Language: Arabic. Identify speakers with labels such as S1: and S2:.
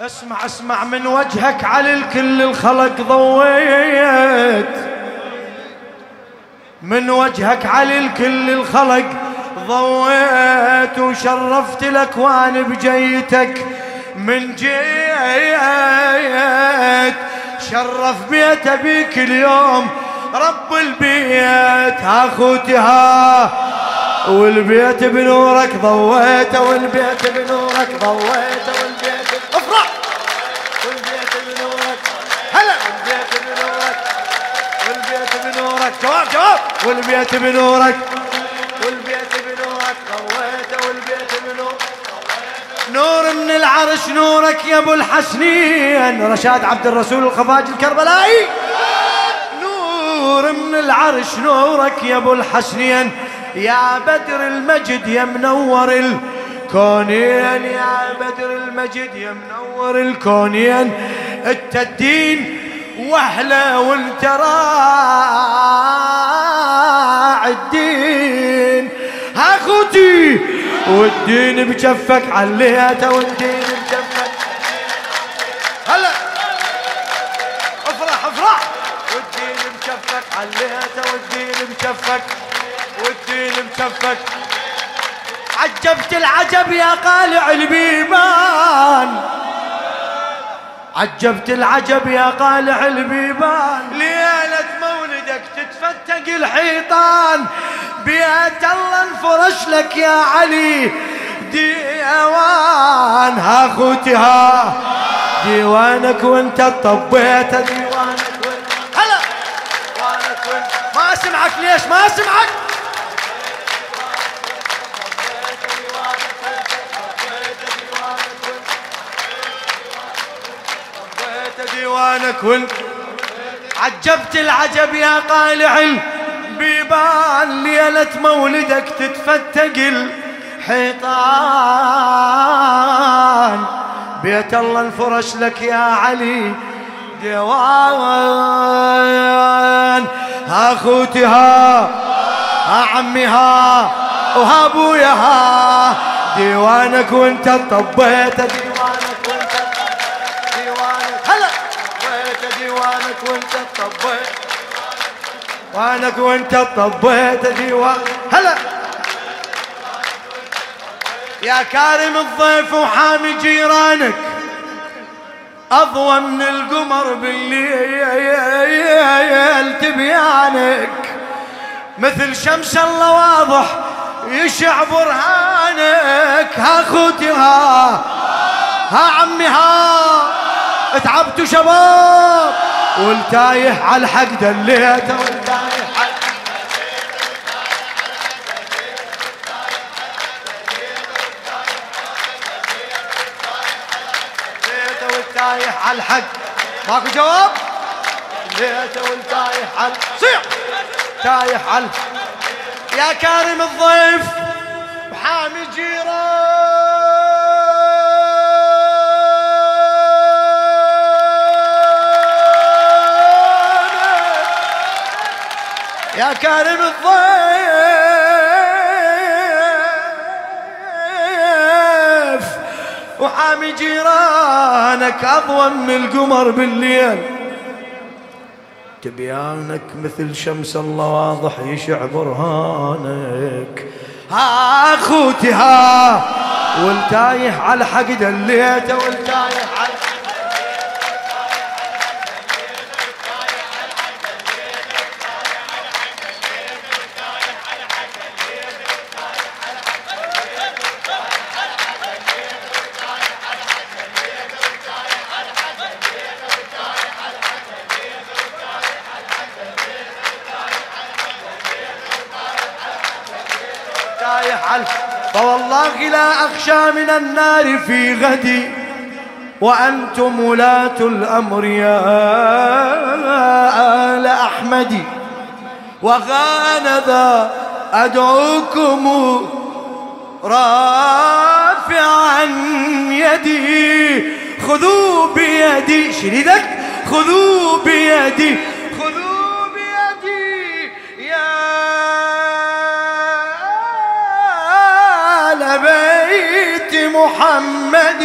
S1: اسمع اسمع من وجهك على الكل الخلق ضويت. من وجهك على الكل الخلق ضويت وشرفت الاكوان بجيتك من جيت. شرف بيت ابيك اليوم رب البيت ها أخوتي ها. والبيت بنورك ضويته والبيت بنورك ضويته بنورك. جواب جواب. والبيت بنورك. والبيت بنورك. ضويته والبيت بنورك. نور من العرش نورك يا أبو الحسنين. رشاد عبد الرسول الخفاج الكربلائي. نور من العرش نورك يا أبو الحسنين. يا بدر المجد يا منور الكونين. يا بدر المجد يا منور الكونين. انت الدين وهله وانت راعي والدين بجفك عليته والدين بجفك. هلا. افرح افرح. والدين مكفك عليته والدين مكفك والدين مكفك عجبت العجب يا قالع البيبان. عجبت العجب يا قالع البيبان. ليلة مولدك تتفتق الحيطان. بيت الله انفرش لك يا علي. ديوان ها اخوتي ها ديوانك وانت طبيت. ديوانك وانت هلا. ديوانك وانت ما اسمعك ليش؟ ما اسمعك ديوانك وانت عجبت العجب يا قالع البيبان ليلة مولدك تتفتق الحيطان بيت الله انفرش لك يا علي. ديوان ها اخوتي ها ها عمي ها وها ابويا ها ديوانك وانت طبيت ديوانك وانت ديوانك هلا. طبيت ديوانك وانت طبيت وانك وانت طبيت ديوان هلا. يا كارم الضيف وحامي جيرانك. أضوى من القمر بالليل تبيانك. مثل شمس الله واضح يشع برهانك. ها أخوتي ها. ها عمي ها. تعبتوا شباب. والتايه على الحق دليته. والتايه على الحق. ماكو جواب؟ ليته والتايه على صيح. تايه على يا كارم الضيف وحامي جيرانك يا كارم الضيف وحامي جيرانك أضوى من القمر بالليل. تبيانك مثل شمس الله واضح يشع برهانك. ها أخوتي ها والتايه على حق دليته والتايه على تايه على فوالله لا أخشى من النار في غدي وأنتم ولاة الأمر يا آل أحمد وغانذا أدعوكم رافعا يدي خذوا بيدي شريدك خذوا بيدي محمد